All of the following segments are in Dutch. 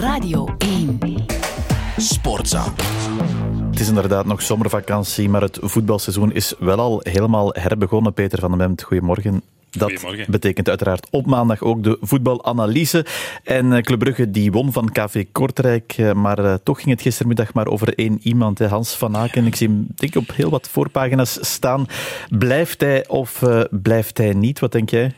Radio 1. Sportza. Het is inderdaad nog zomervakantie, maar het voetbalseizoen is wel al helemaal herbegonnen. Peter van den Bemt, goedemorgen. Dat betekent uiteraard op maandag ook de voetbalanalyse. En eh, Club Brugge die won van KV Kortrijk, eh, maar eh, toch ging het gistermiddag maar over één iemand, Hans van Aken. Ik zie hem denk ik op heel wat voorpagina's staan. Blijft hij of blijft hij niet? Wat denk jij?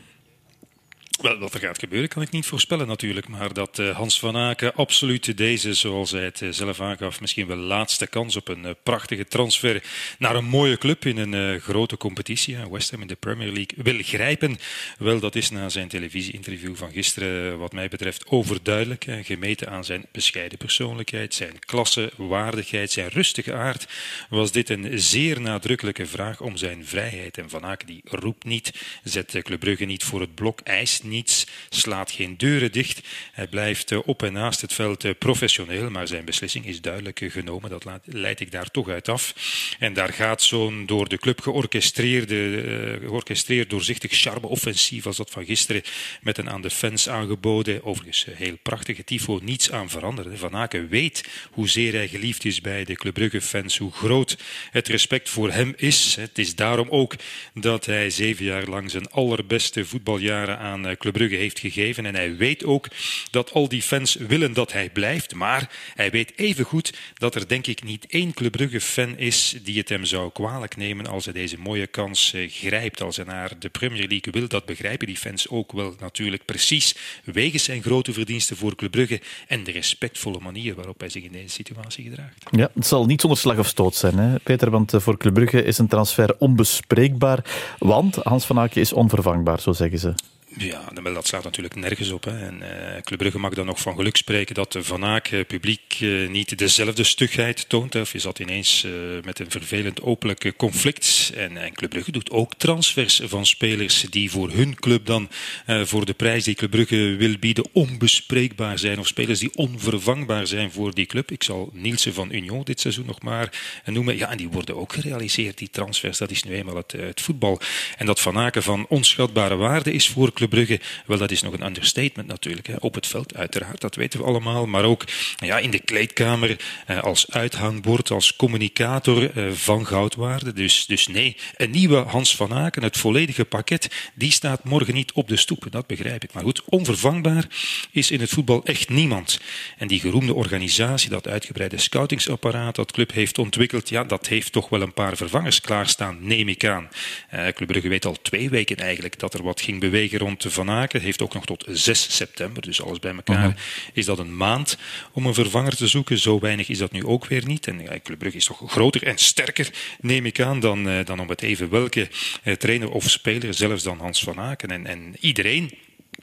Wel, wat er gaat gebeuren kan ik niet voorspellen natuurlijk. Maar dat eh, Hans van Aken absoluut deze, zoals hij het eh, zelf aangaf, misschien wel laatste kans op een eh, prachtige transfer naar een mooie club in een grote competitie, West Ham in de Premier League, wil grijpen. Wel, dat is na zijn televisieinterview van gisteren, wat mij betreft, overduidelijk. gemeten aan zijn bescheiden persoonlijkheid, zijn klasse, waardigheid, zijn rustige aard, was dit een zeer nadrukkelijke vraag om zijn vrijheid. En Van Aken die roept niet, zet Club Brugge niet voor het blok, eist niets, slaat geen deuren dicht. Hij blijft eh, op en naast het veld eh, professioneel, maar zijn beslissing is duidelijk eh, genomen. Dat leid ik daar toch uit af. En daar gaat zo'n door de club georchestreerde, georchestreerd doorzichtig charme-offensief als dat van gisteren met een aan de fans aangeboden, overigens heel prachtige tifo, niets aan veranderen. Van Aken weet hoezeer hij geliefd is bij de Club Brugge-fans, hoe groot het respect voor hem is. Het is daarom ook dat hij zeven jaar lang zijn allerbeste voetbaljaren aan eh, Club Brugge heeft gegeven. En hij weet ook dat al die fans willen dat hij blijft. Maar hij weet evengoed dat er denk ik niet één Club Brugge-fan is die het hem zou kwalijk nemen als hij deze mooie kans eh, grijpt. Als hij naar de Premier League wil, dat begrijpen die fans ook wel natuurlijk precies. Wegens zijn grote verdiensten voor Club Brugge en de respectvolle manier waarop hij zich in deze situatie gedraagt. Ja, het zal niet zonder slag of stoot zijn, hè, Peter, want eh, voor Club Brugge is een transfer onbespreekbaar, want Hans van Aken is onvervangbaar, zo zeggen ze. Ja, wel, dat slaat natuurlijk nergens op. En, eh Club Brugge mag dan nog van geluk spreken dat Van Aak eh, publiek eh, niet dezelfde stugheid toont. Hè. Of je zat ineens met een vervelend openlijk conflict. En, en Club Brugge doet ook transfers van spelers die voor hun club dan voor de prijs die Club Brugge wil bieden onbespreekbaar zijn. Of spelers die onvervangbaar zijn voor die club. Ik zal Nielsen van Union dit seizoen nog maar noemen. Ja, en die worden ook gerealiseerd, die transfers. Dat is nu eenmaal het, het voetbal. En dat Van Aken van onschatbare waarde is voor Brugge, wel, dat is nog een understatement natuurlijk. Hè. Op het veld, uiteraard, dat weten we allemaal. Maar ook ja, in de kleedkamer, eh, als uithangbord, als communicator eh, van goudwaarde. Dus, dus nee, een nieuwe Hans van Aken, het volledige pakket, die staat morgen niet op de stoep. Dat begrijp ik. Maar goed, onvervangbaar is in het voetbal echt niemand. En die geroemde organisatie, dat uitgebreide scoutingsapparaat dat Club heeft ontwikkeld, ja, dat heeft toch wel een paar vervangers klaarstaan, neem ik aan. Eh, Club Brugge weet al twee weken eigenlijk dat er wat ging bewegen rond Van Aken. Heeft ook nog tot 6 september, dus alles bij elkaar is dat een maand om een vervanger te zoeken. Zo weinig is dat nu ook weer niet. En ja, Club Brugge is toch groter en sterker, neem ik aan, dan, eh, dan om het even welke eh, trainer of speler, zelfs dan Hans van Aken. En, en iedereen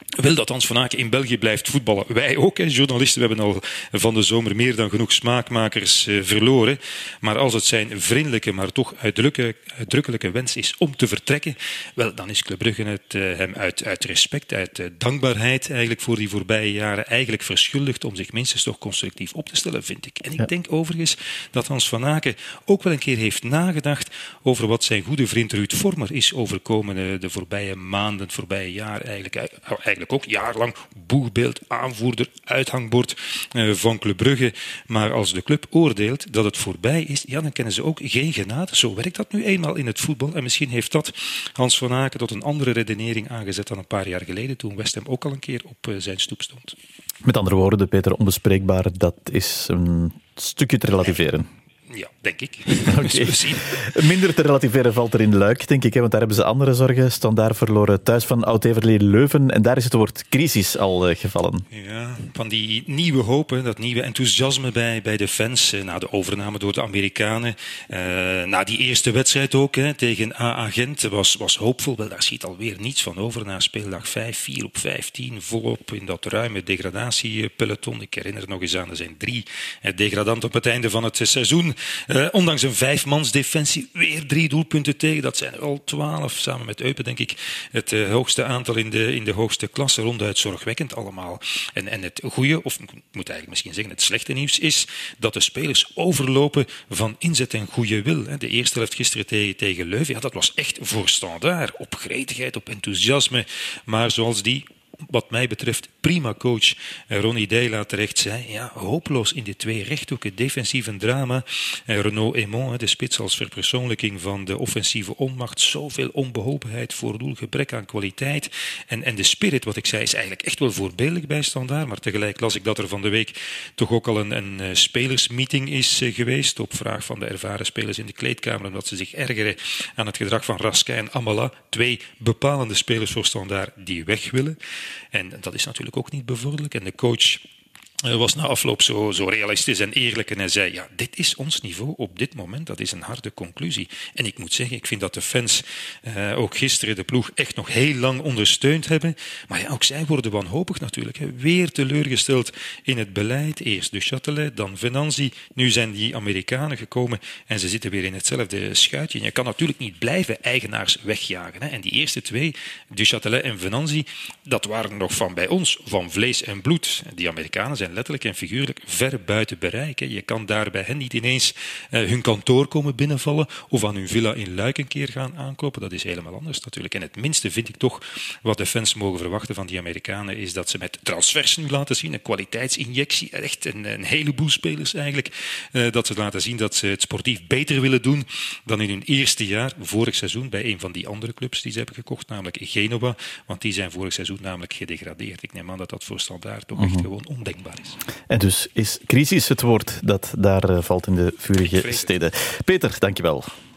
wil dat Hans van Aken in België blijft voetballen. Wij ook, hè, journalisten. We hebben al van de zomer meer dan genoeg smaakmakers eh, verloren. Maar als het zijn vriendelijke, maar toch uitdrukkelijke, uitdrukkelijke wens is om te vertrekken, wel, dan is Club Brugge het eh, hem uit, uit respect, uit eh, dankbaarheid eigenlijk voor die voorbije jaren eigenlijk verschuldigd om zich minstens toch constructief op te stellen, vind ik. En ik denk overigens dat Hans van Aken ook wel een keer heeft nagedacht over wat zijn goede vriend Ruud Vormer is overkomen de voorbije maanden, het voorbije jaar eigenlijk. Eigenlijk ook jaarlang boegbeeld, aanvoerder, uithangbord eh, van Club Brugge. Maar als de club oordeelt dat het voorbij is, ja, dan kennen ze ook geen genade. Zo werkt dat nu eenmaal in het voetbal. En misschien heeft dat Hans van Aken tot een andere redenering aangezet dan een paar jaar geleden, toen West Ham ook al een keer op eh, zijn stoep stond. Met andere woorden, Peter, onbespreekbaar, dat is een stukje te relativeren. Ja, denk ik. We zien. Minder te relativeren valt er in Luik, denk ik, hè, want daar hebben ze andere zorgen. Standaard verloren thuis van Oud-Everlee Leuven en daar is het woord crisis al eh, gevallen. Ja, van die nieuwe hoop, hè, dat nieuwe enthousiasme bij, bij de fans eh, na de overname door de Amerikanen. Eh, na die eerste wedstrijd ook hè, tegen AA Gent was, was hoopvol. Wel, daar schiet alweer niets van over na speeldag 5, 4 op 15, volop in dat ruime degradatiepeloton. Ik herinner nog eens aan, er zijn drie degradanten op het einde van het seizoen. Eh, ondanks een vijfmans defensie, weer drie doelpunten tegen. Dat zijn al twaalf, samen met Eupen denk ik het eh, hoogste aantal in de, in de hoogste klasse. Ronduit zorgwekkend allemaal. En, en het goede, of ik moet eigenlijk misschien zeggen het slechte nieuws, is dat de spelers overlopen van inzet en goede wil. De eerste helft gisteren tegen, tegen Leuven, ja, dat was echt voor standaard. Op gretigheid, op enthousiasme. Maar zoals die wat mij betreft prima coach Ronnie Deila terecht zei. Ja, hopeloos in de twee rechthoeken. Defensieve drama. Renaud Aymon, de spits als verpersoonlijking van de offensieve onmacht. Zoveel onbeholpenheid, voordoel, gebrek aan kwaliteit. En, en de spirit, wat ik zei, is eigenlijk echt wel voorbeeldig bij Standaard. Maar tegelijk las ik dat er van de week toch ook al een, een eh, spelersmeeting is eh, geweest. Op vraag van de ervaren spelers in de kleedkamer. Omdat ze zich ergeren aan het gedrag van Raska en Amala. Twee bepalende spelers voor Standaard die weg willen. En dat is natuurlijk ook niet bevorderlijk. En de coach was na afloop zo, zo realistisch en eerlijk en hij zei, ja, dit is ons niveau op dit moment, dat is een harde conclusie. En ik moet zeggen, ik vind dat de fans uh, ook gisteren de ploeg echt nog heel lang ondersteund hebben. Maar ja, ook zij worden wanhopig natuurlijk. Hè. Weer teleurgesteld in het beleid. Eerst de Châtelet, dan Venanzi. Nu zijn die Amerikanen gekomen en ze zitten weer in hetzelfde schuitje. En je kan natuurlijk niet blijven eigenaars wegjagen. Hè. En die eerste twee, de Châtelet en Venanzi, dat waren nog van bij ons, van vlees en bloed. Die Amerikanen zijn letterlijk en figuurlijk ver buiten bereik. Je kan daar bij hen niet ineens uh, hun kantoor komen binnenvallen of aan hun villa in Luik een keer gaan aankloppen. Dat is helemaal anders natuurlijk. En het minste vind ik toch wat de fans mogen verwachten van die Amerikanen is dat ze met transfers nu laten zien, een kwaliteitsinjectie, echt een, een heleboel spelers eigenlijk, uh, dat ze laten zien dat ze het sportief beter willen doen dan in hun eerste jaar, vorig seizoen, bij een van die andere clubs die ze hebben gekocht, namelijk Genova, want die zijn vorig seizoen namelijk gedegradeerd. Ik neem aan dat dat voor Standaard toch echt gewoon ondenkbaar is. En dus is crisis het woord dat daar uh, valt in de vurige steden. Peter, dankjewel.